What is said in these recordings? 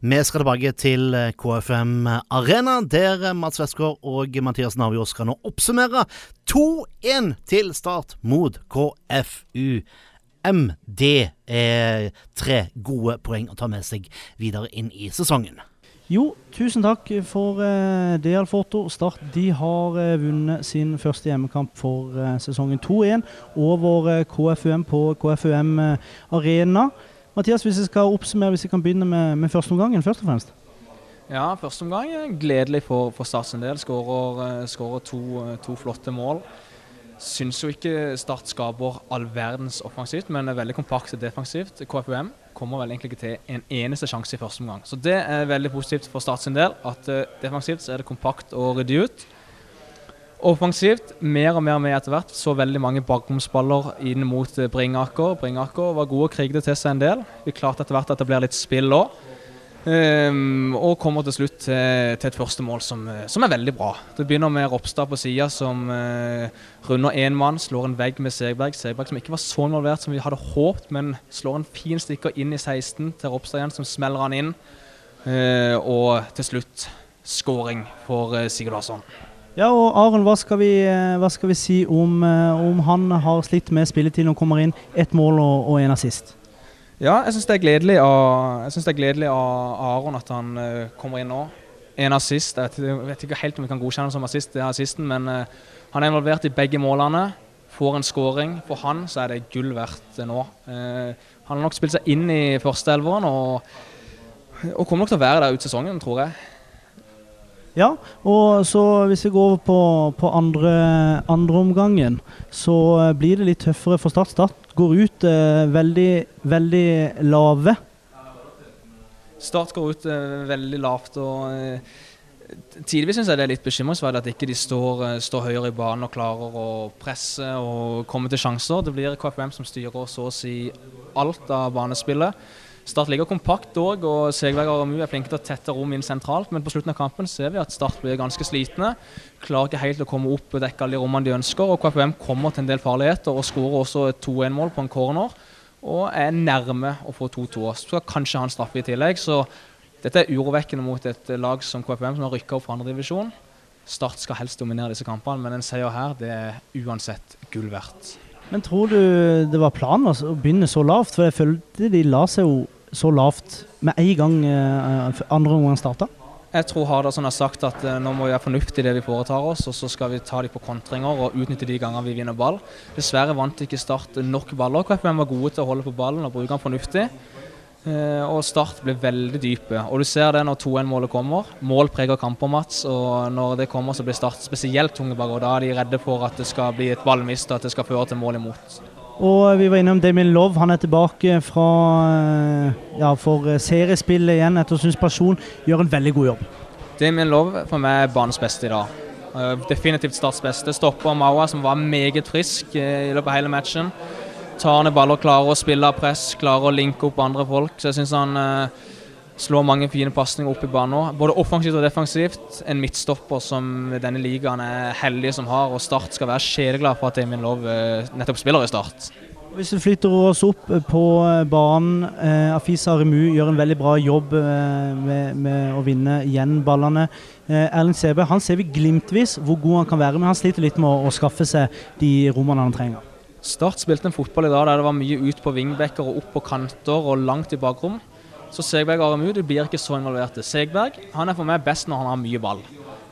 Vi skal tilbake til eh, KFM Arena, der Mats Westgård og Mathias Navjord skal nå oppsummere 2-1 til start mot KFU. Det er tre gode poeng å ta med seg videre inn i sesongen. Jo, tusen takk for uh, det, Alforto. Start de har uh, vunnet sin første hjemmekamp for sesongen 2-1 over KFUM på KFUM Arena. Mathias, hvis jeg skal oppsummere, hvis jeg kan begynne med, med førsteomgangen først og fremst? Ja, første omgang gledelig for, for Start sin del. Skårer to, to flotte mål. Syns jo ikke Start skaper all verdens offensivt, men er veldig kompakt defensivt. KFUM kommer vel egentlig ikke til en eneste sjanse i første omgang. Så det er veldig positivt for Start sin del. At uh, defensivt så er det kompakt og ryddig ut. Offensivt mer og mer med etter hvert. Så veldig mange bakromsballer inn mot eh, Bringaker. Bringaker var gode og krigde til seg en del. Vi klarte etter hvert at det blir litt spill òg. Um, og kommer til slutt til, til et første mål som, eh, som, er veldig bra. Det begynner med Ropstad på sida som uh, runder én mann, slår en vegg med Segberg. Segberg som ikke var så involvert som vi hadde håpet, men slår en fin stikker inn i 16 til Ropstad igjen, som smeller han inn. Uh, og til slutt skåring for uh, Sigurd Larsson. Ja, og Aron, hva skal vi, hva skal vi si om, om, han har slitt med spilletid og kommer inn ett mål og, og en assist? Ja, jeg syns det er gledelig av, det er gledelig av Aron at han uh, kommer inn nå. En assist. Jeg vet, ikke helt om vi kan godkjenne ham som assist, det er assisten, men han er involvert i begge målene. Får en scoring. For han så er det gull verdt nå. Han har nok spilt seg inn i førsteelveren og, og kommer nok til å være der ut sesongen, tror jeg. Ja, og så hvis vi går på, på andre, andre, omgangen, så blir det litt tøffere for Start. Start går ut eh, veldig, veldig lave. Start går ut eh, veldig lavt. og eh, Tidvis syns jeg det er litt bekymringsverdig at ikke de står, eh, står, høyere i banen og klarer å presse og komme til sjanser. Det blir KFM som styrer så å si alt av banespillet. Start ligger kompakt òg, og Segberg og Amu er flinke til å tette rom inn sentralt. Men på slutten av kampen ser vi at Start blir ganske slitne. Klarer ikke helt å komme opp og dekke alle de rommene de ønsker. og KFUM kommer til en del farligheter og skårer også et 2-1-mål på en corner. Og er nærme å få 2-2. Skal kanskje ha en straffe i tillegg. Så dette er urovekkende mot et lag som KFUM, som har rykka opp fra andredivisjon. Start skal helst dominere disse kampene, men en seier her det er uansett gull verdt. Men tror du det var planen å begynne så lavt? For jeg følte de la seg jo så lavt med en gang eh, andre omgang starta? Jeg tror Hardasson har sagt at uh, nå må vi være fornuftige i det vi foretar oss, og så skal vi ta dem på kontringer og utnytte de gangene vi vinner ball. Dessverre vant ikke Start nok baller. KFM var gode til å holde på ballen og bruke den fornuftig. Uh, og Start ble veldig dype. Og du ser det når 2-1-målet kommer. Mål preger kamper, Mats. Og når det kommer, så blir Start spesielt tunge bak. Og da er de redde for at det skal bli et ballmist, og at det skal føre til mål imot. Og vi var innom Damien Love. Han er tilbake fra, eh, ja, for eh, seriespillet igjen etter suspensjon. Gjør en veldig god jobb. Damien Love for meg er banens beste i dag. Uh, definitivt Starts beste. Stopper Maua, som var meget frisk i løpet av hele matchen. Tar ned baller, klarer å spille av press, klarer å linke opp andre folk. Så jeg synes han slår mange fine pasninger opp i banen Både offensivt og defensivt. En midtstopper som denne ligaen er heldig som har, og Start skal være sjeleglad for at Damien Love eh, nettopp spiller i Start. Hvis vi flytter oss opp på eh, banen, eh, Afisa Remu gjør en veldig bra jobb eh, med, med, å vinne igjen ballene. Eh, Erling Sebe han ser vi glimtvis hvor god han kan være, men han sliter litt med å, å skaffe seg de rommene han trenger. Start spilte en fotball i dag der det var mye ut på vingbekker og opp på kanter og langt i bakrom. Så Segberg og Aramu blir ikke så involverte. Segberg han er for meg best når han har mye ball.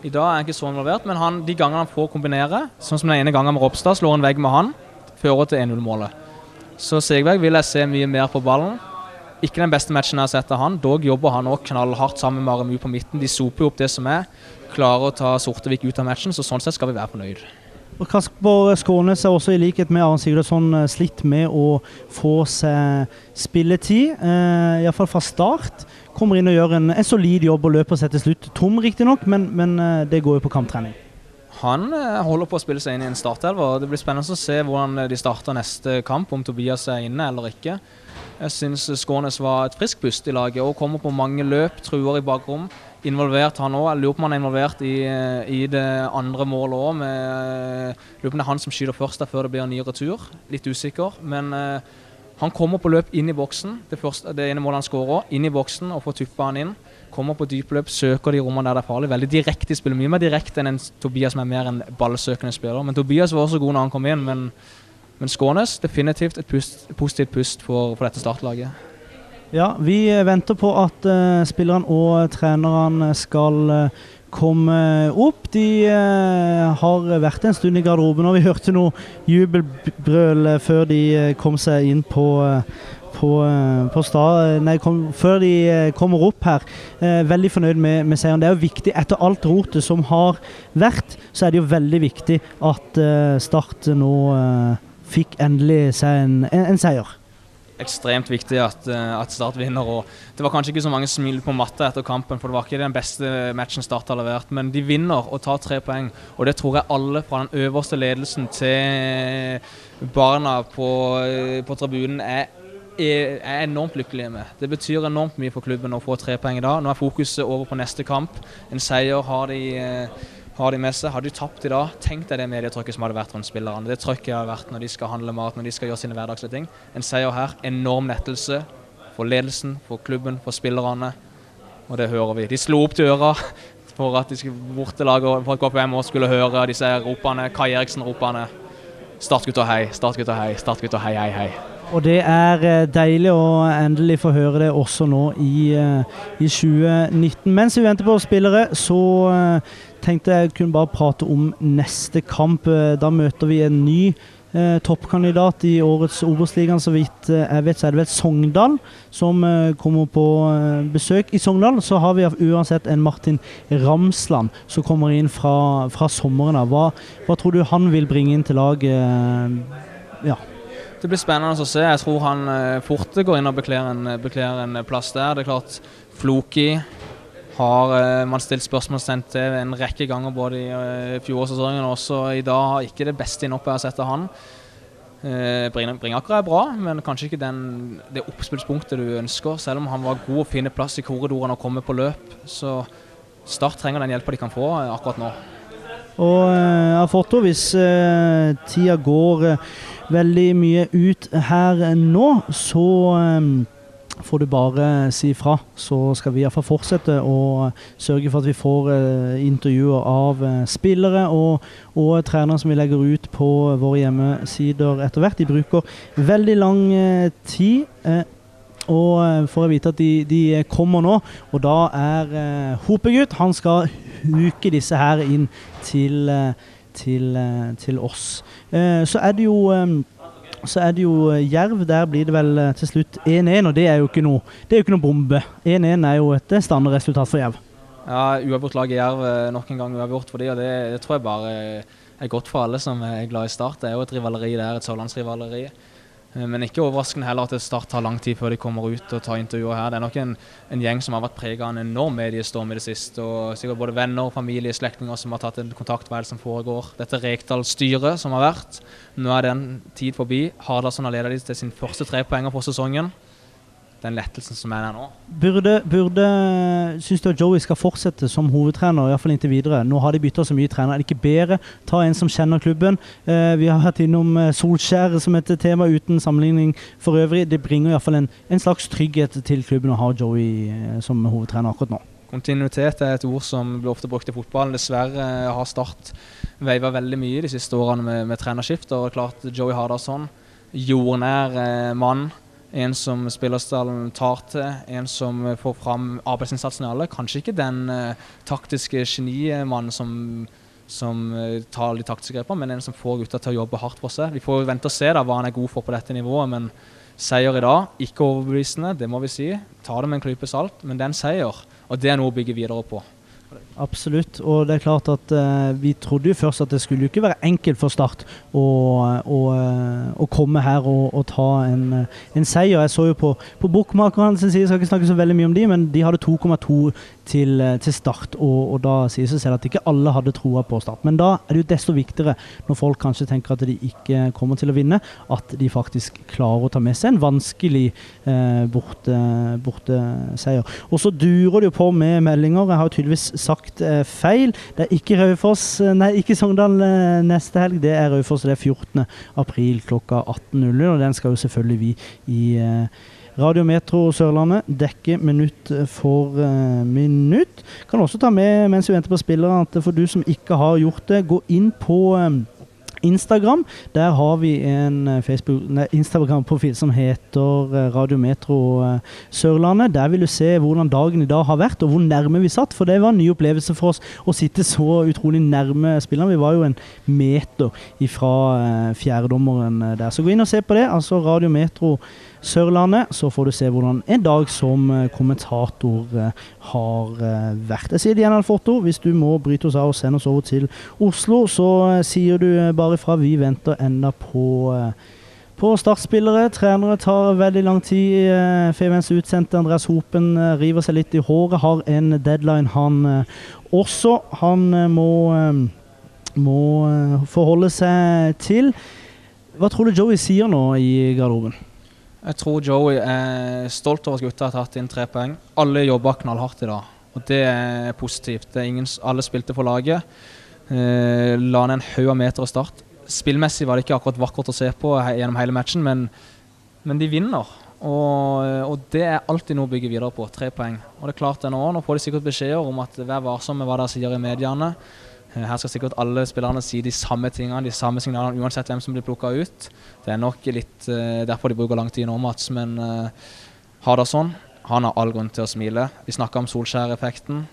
I dag er han ikke så involvert, men han, de gangene han får kombinere, sånn som den ene gangen med Ropstad, slår en vegg med han, fører til 1-0-målet. Så Segberg vil jeg se mye mer på ballen. Ikke den beste matchen jeg har sett av han. Dog jobber han også knallhardt sammen med Aramu på midten. De soper jo opp det som er. Klarer å ta Sortevik ut av matchen, så sånn sett skal vi være fornøyd. Kasper Skånes er også i likhet med Arne Sigurdsson eh, slitt med å få seg spilletid. Eh, Iallfall fra start. Kommer inn og gjør en, en solid jobb og løper seg til slutt. Tom riktignok, men, men eh, det går jo på kamptrening. Han eh, holder på å spille seg inn i en startelver. Det blir spennende å se hvordan de starter neste kamp, om Tobias er inne eller ikke. Jeg syns Skånes var et friskt pust i laget og kommer på mange løp, truer i bakrom involvert, han òg. Lurer på om han er involvert i, i det andre målet òg. Lurer på om det er han som skyter først der før det blir en ny retur. Litt usikker. Men uh, Han kommer på løp inn i boksen. Det, første, det ene målet han skårer, inn i boksen og får tuppa han inn. Kommer på dypløp, søker de rommene der det er farlig. Veldig direkte i spillet. Mye mer direkte enn en Tobias som er mer en ballsøkende spiller. Men Tobias var også god når han kom inn. Men, men Skånes definitivt et pust, positivt pust for, for, dette startlaget. Ja, vi venter på at uh, spillerne og trenerne skal uh, komme opp. De uh, har vært en stund i garderoben, og vi hørte noe jubelbrøl før de kom seg inn på, på, på stad, nei, kom, før de kommer opp her. Eh, veldig fornøyd med, med, seieren. Det er jo viktig, etter alt rotet som har vært, så er det jo veldig viktig at eh, Start nå eh, fikk endelig seg en, en, en seier ekstremt viktig at, at, Start vinner. og Det var kanskje ikke så mange smil på matta etter kampen, for det var ikke den beste matchen Start har levert. Men de vinner og tar tre poeng, og det tror jeg alle fra den øverste ledelsen til barna på, på tribunen er, er enormt lykkelige med. Det betyr enormt mye for klubben å få tre poeng i dag. Nå er fokuset over på neste kamp. En seier har de, eh, har de med seg. Hadde de tapt i dag, tenk deg det medietrykket som hadde vært rundt spillerne. Det trykket har vært når de skal handle mat, når de skal gjøre sine hverdagslige ting. En seier her, enorm lettelse for ledelsen, for klubben, for spillerne. Og det hører vi. De slo opp til øra for at de skulle bortelaget for at KPM også skulle høre disse ropene, Kai Eriksen-ropene. Startgutta hei, startgutta hei, startgutter hei, hei, hei. Og det er eh, deilig å endelig få høre det også nå i, eh, i 2019. Mens vi venter på spillere, så eh, tenkte jeg kunne bare prate om neste kamp. Da møter vi en ny eh, toppkandidat i årets Obos-ligaen. Så vidt jeg vet, så er det vel Sogndal som eh, kommer på eh, besøk. I Sogndal så har vi uansett en Martin Ramsland som kommer inn fra, fra sommeren av. Hva, hva, tror du han vil bringe inn til laget? ja. Det blir spennende å se. Jeg tror han uh, fort går inn og bekler en, bekler en, plass der. Det er klart, Floki har uh, man stilt spørsmålstegn til en rekke ganger både i uh, fjorårssesongen og også i dag. Har ikke det beste innhoppet jeg har sett av han. Bringaker er bra, men kanskje ikke den, det oppspillspunktet du ønsker. Selv om han var god å finne plass i korridoren og komme på løp. Så Start trenger den hjelpa de kan få akkurat nå. Og uh, Afoto, hvis eh, tida går uh, veldig mye ut her nå, så um, får du bare si ifra. Så skal vi iallfall fortsette å sørge for at vi får uh, intervjuer av uh, spillere og, og, trenere som vi legger ut på våre hjemmesider etter hvert. De bruker veldig lang uh, tid. og får jeg vite at de, de, kommer nå, og da er Hopegutt Han skal huke disse her inn til, til, til oss. Eh, så er det jo eh, så er det jo eh, Jerv. Der blir det vel til slutt 1-1, og det er jo ikke noe, det er jo ikke noe bombe. 1-1 er jo et standardresultat for Jerv. Ja, uavgjort lag i Jerv nok en gang uavgjort for de, og det, det, tror jeg bare er godt for alle som er glad i Start. Det er jo et rivaleri der, et sørlandsrivaleri. Eh, men ikke overraskende heller at Start tar lang tid før de kommer ut og tar intervjuer her. Det er nok en, en gjeng som har vært prega av en enorm mediestorm i det siste. og sikkert Både venner, familie, slektninger som har tatt en kontakt hva som foregår. Dette Rekdal-styret som har vært. Nå er den tid forbi. Hardasson har ledet dem til sin første tre poenger på sesongen den lettelsen som er der nå. Burde, burde Syns du at Joey skal fortsette som hovedtrener, iallfall inntil videre? Nå har de bytta så mye trener. Er det ikke bedre ta en som kjenner klubben? Eh, vi har hatt innom eh, Solskjær som et tema uten sammenligning for øvrig. Det bringer iallfall en, en slags trygghet til klubben å ha Joey eh, som hovedtrener akkurat nå. Kontinuitet er et ord som blir ofte brukt i fotballen. Dessverre har Start veiva veldig mye de siste årene med, med klart Joey Hardasson, jordnær eh, mann en som spillerstallen tar til, en som får fram arbeidsinnsatsen i alle. Kanskje ikke den uh, taktiske genimannen som, som uh, tar de taktiske grepene, men en som får gutta til å jobbe hardt for seg. Vi får vente og se da hva han er god for på dette nivået, men seier i dag, ikke overbevisende, det må vi si. Ta det med en klype salt, men det er en seier, og det er noe å bygge videre på. Absolutt. Og det er klart at uh, vi trodde jo først at det skulle ikke være enkelt for Start å, å, uh, å komme her og, og ta en, uh, en, seier. Jeg så jo på, på Bokmakerne sin side, skal ikke snakke så veldig mye om de, men de hadde 2,2 til, eh, til Start. Og, og, da sier seg selv at ikke alle hadde troa på Start. Men da er det jo desto viktigere, når folk kanskje tenker at de ikke kommer til å vinne, at de faktisk klarer å ta med seg en vanskelig eh, borteseier. Borte og så durer det jo på med meldinger. Jeg har jo tydeligvis sagt eh, feil. Det er ikke Raufoss, nei, ikke Sogndal eh, neste helg. Det er Raufoss. Det er 14. april klokka 18.00. Og den skal jo selvfølgelig vi i eh, Radio Metro Sørlandet dekker minutt for uh, minutt. Kan også ta med mens vi venter på spillere, at for du som ikke har gjort det, gå inn på um, Instagram. Der har vi en eh, Instagram-profil som heter Radiometro Radio Metro eh, Sørlandet. Der vil du se hvordan dagen i dag har vært, og hvor nærme vi satt. For det var en ny opplevelse for oss å sitte så utrolig nærme spillerne. Vi var jo en meter ifra fjerdedommeren der. Så gå inn og se på det. Altså Radio Metro Sørlandet, så får du se hvordan en dag som kommentator har vært. Jeg sier det igjen, Alforto. Hvis du må bryte oss av og sende oss over til Oslo, så sier du bare ifra. Vi venter enda på, eh, på startspillere. Trenere tar veldig lang tid. Eh, Feven's utsendte Andreas Hopen eh, river seg litt i håret. Har en deadline, han også. Han må, må forholde seg til. Hva tror du Joey sier nå i garderoben? Jeg tror Joey er stolt over at gutta har tatt inn tre poeng. Alle jobba knallhardt i dag, og det er positivt. Det er ingen, alle spilte for laget. Eh, la ned en haug av meter og start. Spillmessig var det ikke akkurat vakkert å se på gjennom hele matchen, men, men de vinner. Og, og, det er alltid noe å bygge videre på. Tre poeng. Og det er klart det nå. Nå får de sikkert beskjeder om at vær varsom med hva dere sier i mediene. Eh, her skal sikkert alle spillerne si de samme tingene, de samme signalene, uansett hvem som blir plukka ut. Det er nok litt uh, derfor de bruker lang tid nå, Mats. Men uh, Hadarsson han har all grunn til å smile. Vi snakka om Solskjær-effekten.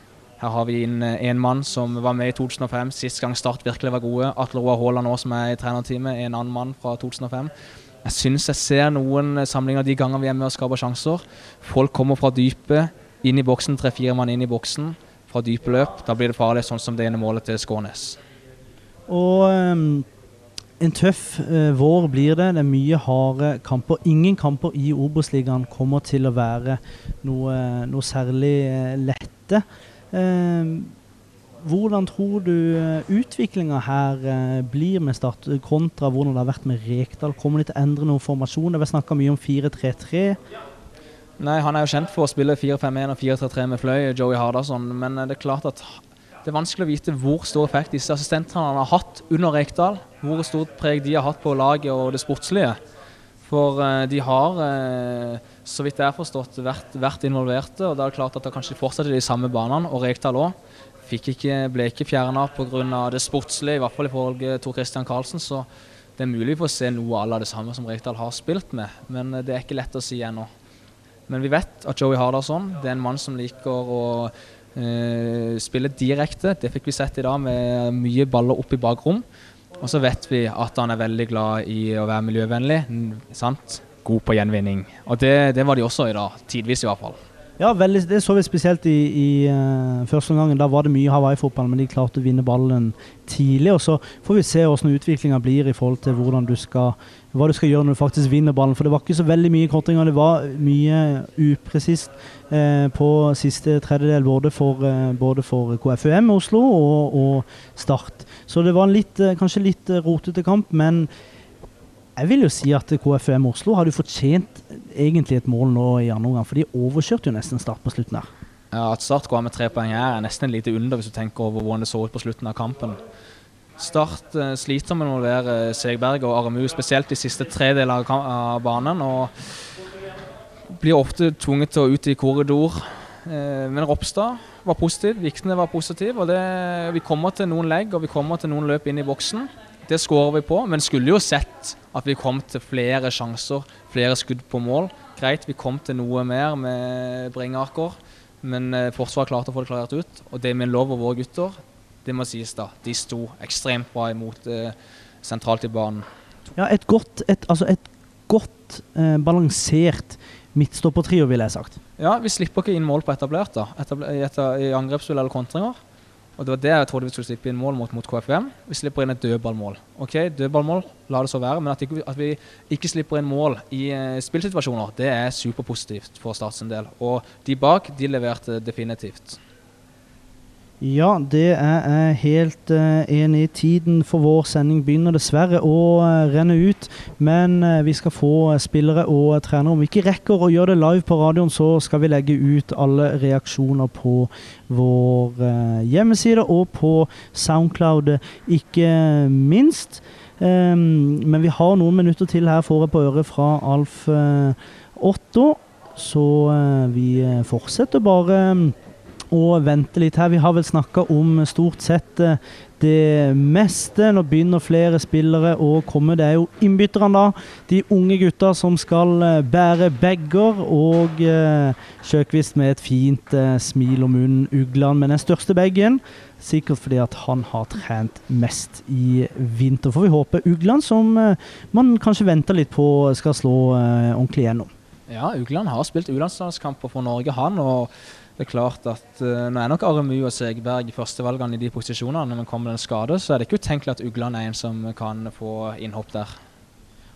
Her har vi inn eh, en mann som var med i 2005, sist gang Start virkelig var gode. Atle Roar Haaland òg, som er i trenerteamet, en annen mann fra 2005. Jeg syns jeg ser noen eh, samlinger de gangene vi er med og skaper sjanser. Folk kommer fra dypet, inn i boksen, tre-fire mann inn i boksen. Fra dype løp. Da blir det farlig, sånn som det ene målet til Skånes. Og um, en tøff uh, vår blir det. Det er mye harde kamper. Ingen kamper i Obos-ligaen kommer til å være noe, noe særlig uh, lette. Ehm, hvordan tror du eh, utviklinga her eh, blir med Start, kontra hvordan det har vært med Rekdal? Kommer de til å endre noen formasjon? Det har snakka mye om 4-3-3. Nei, Han er jo kjent for å spille 4-5-1 og 4-3-3 med Fløy, Joey Hardasson. Men eh, det er klart at det er vanskelig å vite hvor stor effekt disse assistentene har hatt under Rekdal. Hvor stort preg de har hatt på laget og det sportslige. For uh, de har, uh, så vidt jeg har forstått, vært, vært, involverte. Og da er det klart at det kanskje fortsetter de samme banene. Og Rekdal òg. Ble ikke fjerna pga. det sportslige, i hvert fall i til Tor Christian Karlsen. Så det er mulig for å se noe av det samme som Rekdal har spilt med. Men uh, det er ikke lett å si ennå. Men vi vet at Joey Hardarson det er en mann som liker å spille direkte. Det fikk vi sett i dag med mye baller opp i bakrom. Og så vet vi at han er veldig glad i å være miljøvennlig. sant? God på gjenvinning. Og det, det var de også i dag. Tidvis i hvert fall. Ja, veldig, det så vi spesielt i, i uh, første omgang. Da var det mye Hawaii-fotball, men de klarte å vinne ballen tidlig. Og så får vi se hvordan utviklinga blir i forhold til du skal, hva du skal gjøre når du faktisk vinner ballen. For det var ikke så veldig mye kontringer. Det var mye upresist uh, på siste tredjedel, både for, uh, både for KFUM Oslo og, og Start. Så det var en litt, kanskje litt rotete kamp, men jeg vil jo si at KFM Oslo hadde fortjent egentlig et mål nå i andre omgang, for de overkjørte jo nesten Start på slutten her. Ja, At Start går av med tre poeng her, er nesten en lite under hvis du tenker over hvordan det så ut på slutten av kampen. Start uh, sliter med å involvere Segberg og Aramu, spesielt de siste tre deler av, banen. Og blir ofte tvunget til å ut i korridor. Uh, men Ropstad var positiv, Vikne var positiv. og det, Vi kommer til noen legg og vi kommer til noen løp inn i boksen. Det skårer vi på, men skulle jo sett at vi kom til flere sjanser, flere skudd på mål. Greit, vi kom til noe mer med Bringaker, men eh, Forsvaret klarte å få det klarert ut. Og det med lov og våre gutter, det må sies da, de sto ekstremt bra imot eh, sentralt i banen. Ja, et godt, et, altså et godt eh, balansert midtstoppertrio, ville jeg sagt. Ja, vi slipper ikke inn mål på etablert da, Etabler, i, etter, i angrepsspill eller kontringer. Og Det var det jeg trodde vi skulle slippe inn mål mot, mot KFM. Vi slipper inn et dødballmål. Ok, dødballmål, la det så være. Men at, ikke, at vi ikke slipper inn mål i uh, spillsituasjoner, det er superpositivt for Start del. Og de bak, de leverte definitivt. Ja, det er jeg helt uh, enig i. Tiden for vår sending begynner dessverre å uh, renne ut. Men uh, vi skal få spillere og trenere. Om vi ikke rekker å gjøre det live på radioen, så skal vi legge ut alle reaksjoner på vår hjemmeside og på Soundcloud, ikke minst. Um, men vi har noen minutter til her, får jeg på øret fra Alf Otto. Så vi fortsetter bare. Og vente litt her. Vi har vel snakka om stort sett eh, det meste. Nå begynner flere spillere å komme. Det er jo innbytterne, da. De unge gutta som skal eh, bære bager. Og eh, Sjøkvist med et fint eh, smil om munnen. Ugland med den største bagen. Sikkert fordi at han har trent mest i vinter. Får vi håpe Ugland, som eh, man kanskje venter litt på skal slå eh, ordentlig gjennom. Ja, Ugland har spilt U-landslagskamper for Norge, han. og det er klart at uh, Nå er nok Aremu og Segberg førstevalgene i de posisjonene, men kommer det en skade, så er det ikke utenkelig at Ugland er en som kan få innhopp der.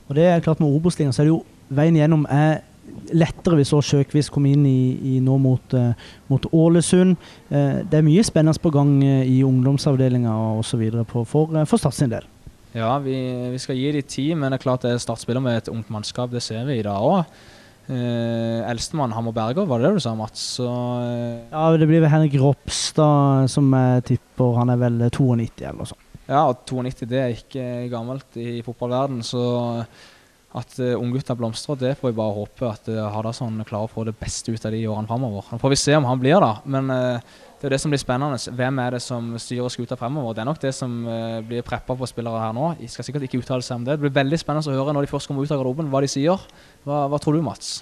Og det er klart Med Obos-ligaen så er det jo veien gjennom er lettere hvis så Sjøkvist kom inn i, i nå mot, uh, mot Ålesund. Uh, det er mye spennende på gang i ungdomsavdelinga osv. for, for Start sin del. Ja, vi, vi, skal gi de tid, men det er klart det er startspiller med et ungt mannskap. Det ser vi i dag òg. Uh, Eldstemann Hammer Berger, var det det du sa, Mats? Så, uh, ja, det blir vel Henrik Ropstad som jeg tipper. Han er vel 92 eller noe sånt. Ja, og 92 det er ikke gammelt i fotballverden, så at uh, unggutta blomstrer, det får vi bare håpe at uh, Hardasson klarer å få det beste ut av de årene framover. Nå får vi se om han blir da, men uh, det er det som blir spennende. Hvem er det som styrer skuta fremover? Det er nok det som uh, blir preppa på spillere her nå. Jeg skal sikkert ikke uttale seg om det. Det blir veldig spennende å høre når de først kommer ut av garderoben, hva de sier. Hva, hva tror du, Mats?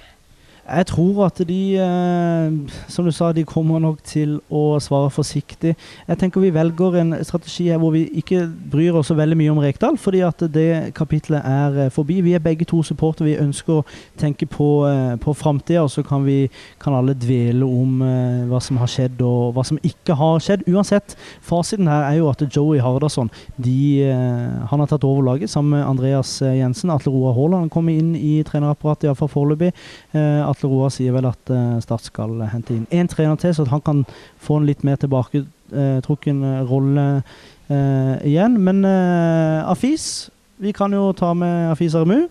Jeg tror at de, eh, som du sa, de kommer nok til å svare forsiktig. Jeg tenker vi velger en strategi her hvor vi ikke bryr oss så veldig mye om Rekdal, fordi at det kapitlet er eh, forbi. Vi er begge to supportere. Vi ønsker å tenke på, eh, på framtida, og så kan vi kan alle dvele om eh, hva som har skjedd og hva som ikke har skjedd. Uansett, fasiten her er jo at Joey Hardasson de, eh, han har tatt over laget sammen med Andreas eh, Jensen. Atle Roar Haaland kommer inn i trenerapparatet, iallfall foreløpig. Eh, Atle Roar sier vel at uh, Start skal hente inn én trener til, så han kan få en litt mer tilbaketrukken uh, rolle uh, igjen. Men Afis Vi kan jo ta med Afis Aremu.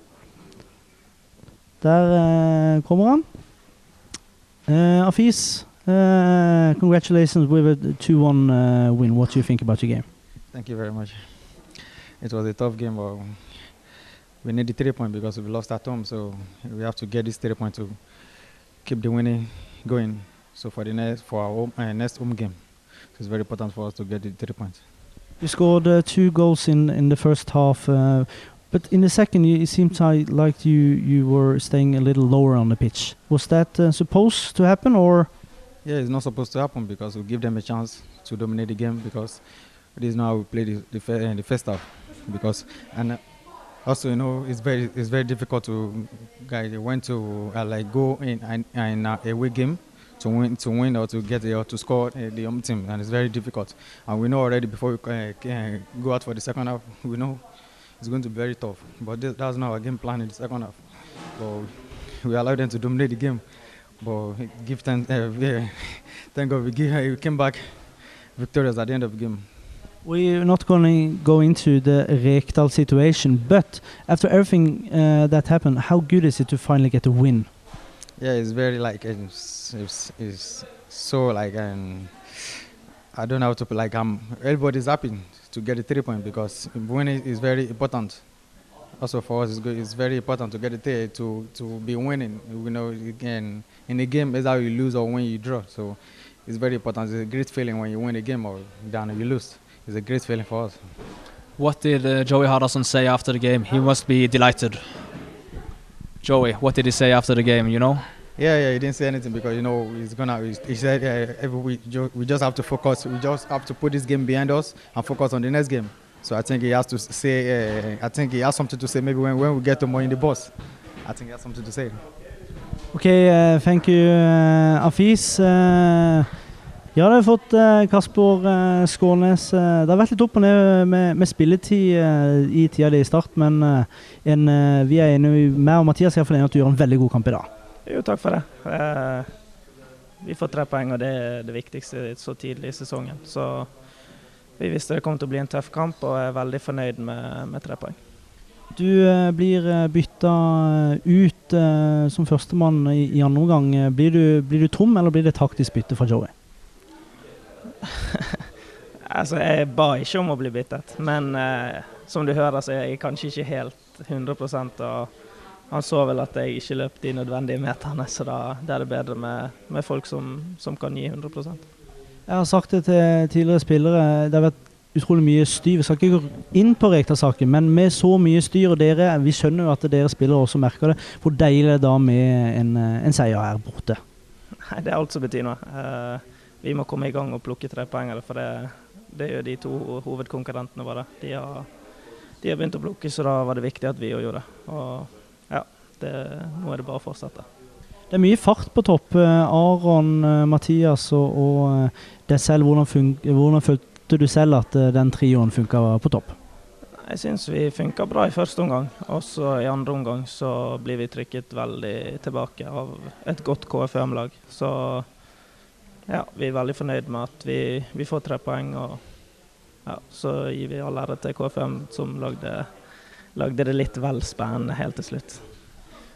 Der kommer han. Afis, congratulations with a 2-1 win. What do you think about your game? Thank you very much. It was a tough game, but we need the three points because we lost at home. So we have to get this three points to keep the winning going. So for the next for our home, uh, next home game, so it's very important for us to get the three points. You scored uh, two goals in in the first half, uh, but in the second, it seemed like you you were staying a little lower on the pitch. Was that uh, supposed to happen, or? Yeah, it's not supposed to happen because we give them a chance to dominate the game because this is not how we play the the, uh, the first half. Because and also you know it's very it's very difficult to guys they went to uh, like go in in uh, a away game to win to win or to get or to score uh, the home team and it's very difficult. And we know already before we uh, go out for the second half we know it's going to be very tough. But this, that's not our game plan in the second half. But we allowed them to dominate the game. But give thank, uh, thank God we, give, we came back victorious at the end of the game we're not going to go into the Rekdal situation, but after everything uh, that happened, how good is it to finally get a win? Yeah, it's very like it's, it's, it's so like um, I don't know how to put like um everybody's happy to get a three point because winning is very important. Also for us, it's good. It's very important to get a three to to be winning. You know, again in a game is how you lose or when you draw. So it's very important. It's a great feeling when you win a game or down you lose it's a great feeling for us. What did uh, Joey Hardasson say after the game? He must be delighted. Joey, what did he say after the game? You know? Yeah, yeah, he didn't say anything because you know he's gonna. He said uh, every week we just have to focus. We just have to put this game behind us and focus on the next game. So I think he has to say. Uh, I think he has something to say. Maybe when, when we get to more in the boss, I think he has something to say. Okay, uh, thank you, uh, Afis. Uh, Ja, det har fått eh, Kasper eh, Skånes. Eh, det har vært litt opp og ned med, med spilletid i tida di i start, men en, vi er enige med og Mathias er enige at du gjør en veldig god kamp i dag. Jo, takk for det. vi får tre poeng, og det er det viktigste så tidlig i sesongen. Så vi visste det kom til å bli en tøff kamp, og er veldig fornøyd med, med tre poeng. Du eh, blir eh, bytta ut eh, som førstemann i, i andre omgang. Blir du, blir du tom, eller blir det taktisk bytte fra Joey? altså, jeg ba ikke om å bli byttet, men eh, som du hører, så er jeg kanskje ikke helt 100% og han så vel at jeg ikke løp de nødvendige meterne, så da, da er det bedre med, med folk som, som, kan gi 100% Jeg har sagt det til tidligere spillere. Det har vært utrolig mye styr. Vi skal ikke gå inn på Rekdal-saken, men med så mye styr, og dere, vi skjønner jo at dere spillere også merker det, hvor deilig er det da med en, en seier her borte? Nei, Det er alt som betyr noe. Uh, vi må komme i gang og plukke tre poeng, for det, det jo de to hovedkonkurrentene våre. De har, de har begynt å plukke, så da var det viktig at vi òg gjorde det. Og ja, det, nå er det bare å fortsette. Det er mye fart på topp. Eh, Aron, eh, Mathias og, og deg selv. Hvordan, hvordan følte du selv at eh, den trioen funka på topp? Jeg syns vi funka bra i første omgang. Også i andre omgang så blir vi trykket veldig tilbake av et godt KFM-lag. Så ja, vi er veldig fornøyd med at vi, vi får tre poeng. Og ja, så gir vi all ære til KFM som lagde, lagde det litt vel spennende helt til slutt.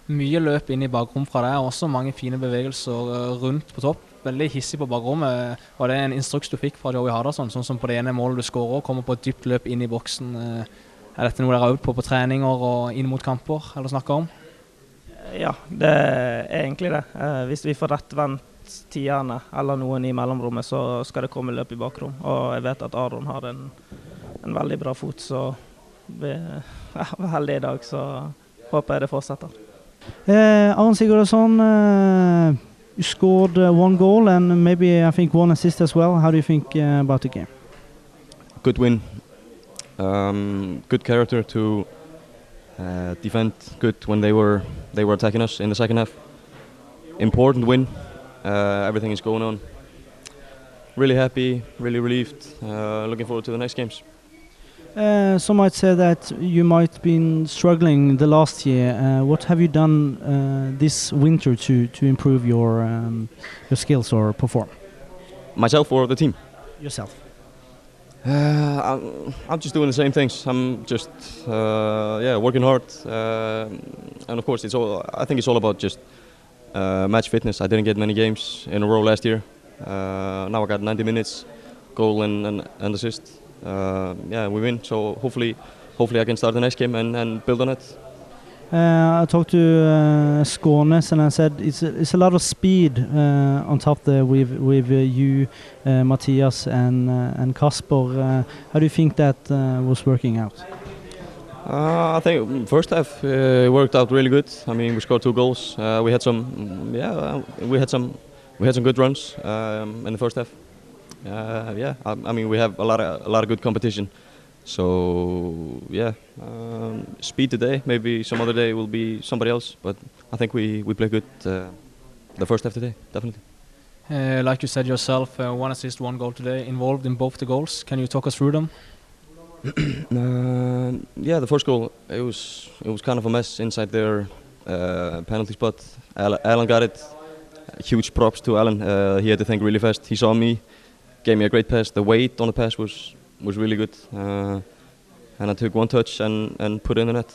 Mye løp inn i bakrom fra deg, også mange fine bevegelser eh, rundt på topp veldig hissig på bakrommet. Var det en instruks du fikk fra Joey Hardasson, sånn som på det ene målet du skårer, kommer på et dypt løp inn i boksen? Eh, er dette noe dere har øvd på på treninger og inn mot kamper, eller snakker om? Ja, det er egentlig det. Eh, hvis vi får rettvendt tierne eller noen i mellomrommet, så skal det komme løp i bakrom. Og jeg vet at Aron har en, en veldig bra fot, så vi er heldige i dag, så håper jeg det fortsetter. Eh, Aron Sigurdsson, eh, you scored uh, one goal and maybe I think one assist as well. How do you think uh, about the game? Good win. Um, good character to uh, defend good when they were they were attacking us in the second half. Important win. Uh, everything is going on. Really happy, really relieved. Uh, looking forward to the next games. Uh, some might say that you might have been struggling the last year. Uh, what have you done uh, this winter to, to improve your um, your skills or perform? Myself or the team? Yourself. Uh, I'm, I'm, just doing the same things. I'm just uh, yeah working hard, uh, and of course it's all. I think it's all about just match fitness. I didn't get many games in a row last year. now I got 90 minutes, goal and, and, and assist. uh, yeah, we win. So hopefully, hopefully I can start the next game and, and build on it. Uh, I talked to uh, and I said it's a, it's a lot of speed uh, on top there with with uh, you, uh, Matthias and uh, and Kasper. Uh, how do you think that was working out? I think first half worked out really good. I mean, we scored two goals. we had some, yeah, we had some, we had some good runs um, in the first half. Uh, yeah, I, I, mean we have a lot of a lot of good competition. So yeah, um, speed today. Maybe some other day will be somebody else. But I think we we play good uh, the first half today, definitely. Uh, like you said yourself, uh, one assist, one goal today. Involved in both the goals. Can you talk us through them? Uh, yeah, the first goal it was it was kind of a mess inside their uh, penalty spot. Alan got it. Huge props to Alan. he had to think really fast. He saw me gave me a great pass. The weight on the pass was was really good, uh, and I took one touch and and put it in the net.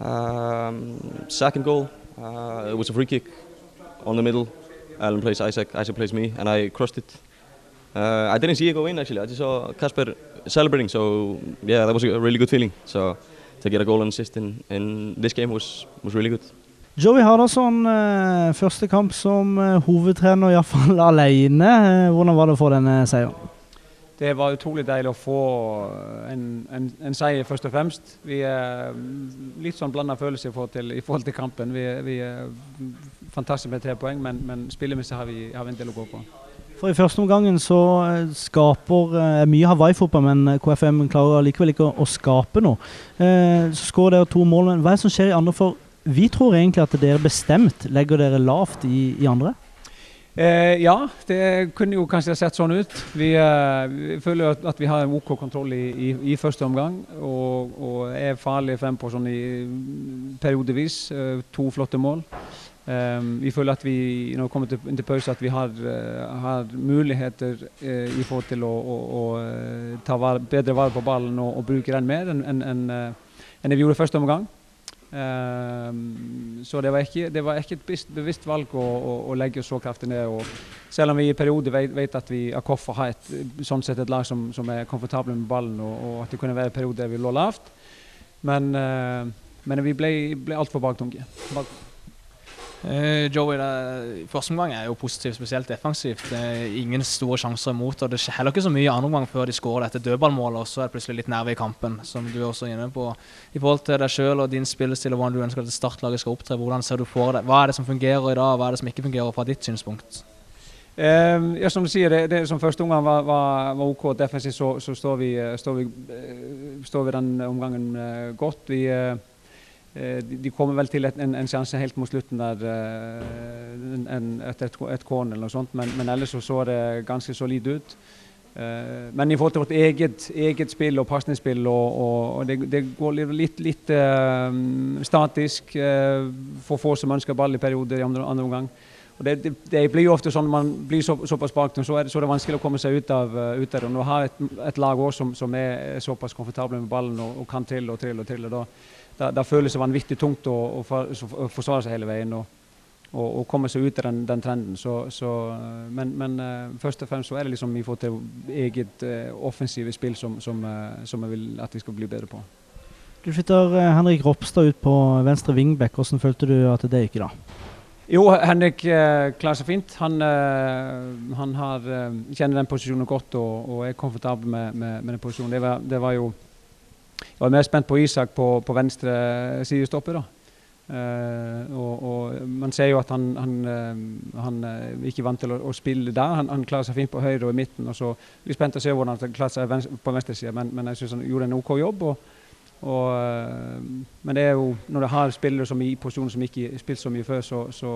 Um, second goal, uh, it was a free kick on the middle. Alan plays Isaac, Isaac plays me, and I crossed it. Uh, I didn't see it go in actually. I just saw Casper celebrating. So yeah, that was a really good feeling. So to get a goal and assist in, in this game was was really good. Joey Hardasson, eh, første kamp som eh, hovedtrener, iallfall alene. Eh, hvordan var det å få denne seieren? Det var utrolig deilig å få en, en, en seier, først og fremst. Vi er litt sånn blanda følelser i forhold, til, i forhold til kampen. Vi, vi er fantastiske med tre poeng, men, men spillemessig har, har, vi en del å gå på. For I første omgangen så skaper eh, mye Hawaii-fotball, men KFM klarer likevel ikke å, å skape noe. Eh, så skårer dere to mål. Men hva er det som skjer i andre for vi tror egentlig at dere bestemt legger dere lavt i, i andre. Eh, ja, det kunne jo kanskje sett sånn ut. Vi, eh, vi føler at, at, vi har en OK kontroll i, i, i første omgang. Og, og er farlige frempå sånn i periodevis. Eh, to flotte mål. Um, vi føler at vi når vi kommer til, til pause at vi har, uh, har muligheter uh, i forhold til å, å, å ta var, bedre vare på ballen og, og bruke den mer enn en, en, en det vi gjorde første omgang. Um, så det var, ikke, det var ikke, et bevisst valg å, å, legge oss så kraftig ned. Og selv om vi i perioder vet, vet at vi Akoffa har et, sånn sett et lag som, som er komfortable med ballen, og, og, at det kunne være perioder der vi lå lavt. Men, uh, men vi ble, ble altfor baktunge. Bak Uh, Joey, det, Første omgang er jo positivt, spesielt defensivt. Det er ingen store sjanser imot. og Det skjer heller ikke så mye andre omgang før de skårer dette dødballmålet, og så er det plutselig litt nerve i kampen, som du er også inne på. I forhold til deg sjøl og din spillestil og hvordan du ønsker at startlaget skal opptre, hvordan ser du for deg? Hva er det som fungerer i dag, og hva er det som ikke fungerer fra ditt synspunkt? Um, ja, som du sier, det, det som første omgang var, var, var OK defensivt, så, så står, vi, står, vi, står, vi, den omgangen uh, godt. Vi uh, Eh, de kommer vel til en, en sjanse helt mot slutten der en, en, etter et, et corner eller noe sånt, men, men ellers så, så det ganske solid ut. Uh, men i forhold til vårt eget, eget spill og pasningsspill, og, og, og det, det, går litt, litt uh, statisk. Uh, for få som ønsker ball i perioder i andre, andre omgang. Og det, det, det, blir jo ofte sånn man blir så, såpass baktung, så, så, er det vanskelig å komme seg ut av, ut av det. Og du har et, et lag også som, som er såpass komfortable med ballen og, og kan trille og trille og trille, da, da, det føles det vanvittig tungt å, å, forsvare seg hele veien og, og, og komme seg ut av den, den trenden. Så, så, men, men uh, først og fremst så er det liksom vi får til eget uh, offensive spill som, som, som, jeg vil at vi skal bli bedre på. Du flytter Henrik Ropstad ut på venstre wingback. Hvordan følte du at det gikk da? Jo, Henrik uh, klarer seg fint. Han, han har, kjenner den posisjonen godt og, og er komfortabel med, med, med den posisjonen. Det var, det var jo jeg var mer spent på Isak på, på venstre sidestopper. da. Uh, og, og, Man ser jo at han, han, uh, han uh, ikke vant til å, å, spille der. Han, han, klarer seg fint på høyre og i midten. og så vi spent å se hvordan han klarer seg venstre, på venstresida, men, men jeg syns han gjorde en OK jobb. Og, og, men det er jo når du har spillere som i posisjoner som ikke har spilt så mye før, så, så,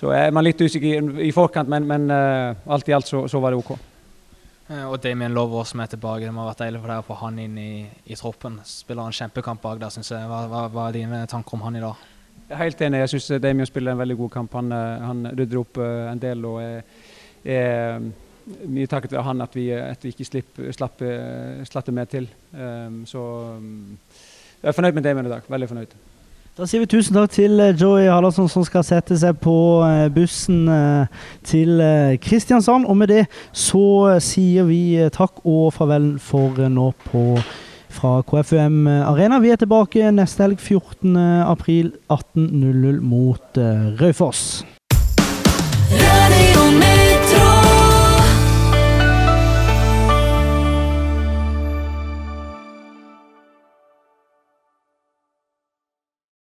så er man litt usikker i, i forkant, men, men alt i alt så, så var det OK. Eh, og Damien Lover som er tilbake. Det må ha vært deilig for deg å få han inn i, i troppen. Spiller en kjempekamp bak der, syns jeg. Hva, hva, hva, er dine tanker om han i dag? Jeg er helt enig. Jeg syns Damien spiller en veldig god kamp. Han, eh, han rydder opp eh, en del. og er, er mye takket være han at vi, at vi ikke slipp, slapp, slapp mer til. Um, så um, jeg er fornøyd med Damien i dag. Veldig fornøyd. Da sier vi tusen takk til eh, Joey Hallardsson som skal sette seg på eh, bussen eh, til Kristiansand. Og med det så sier vi takk og farvel for nå på fra KFUM Arena. Vi er tilbake neste helg 14.4 18.00 mot Raufoss.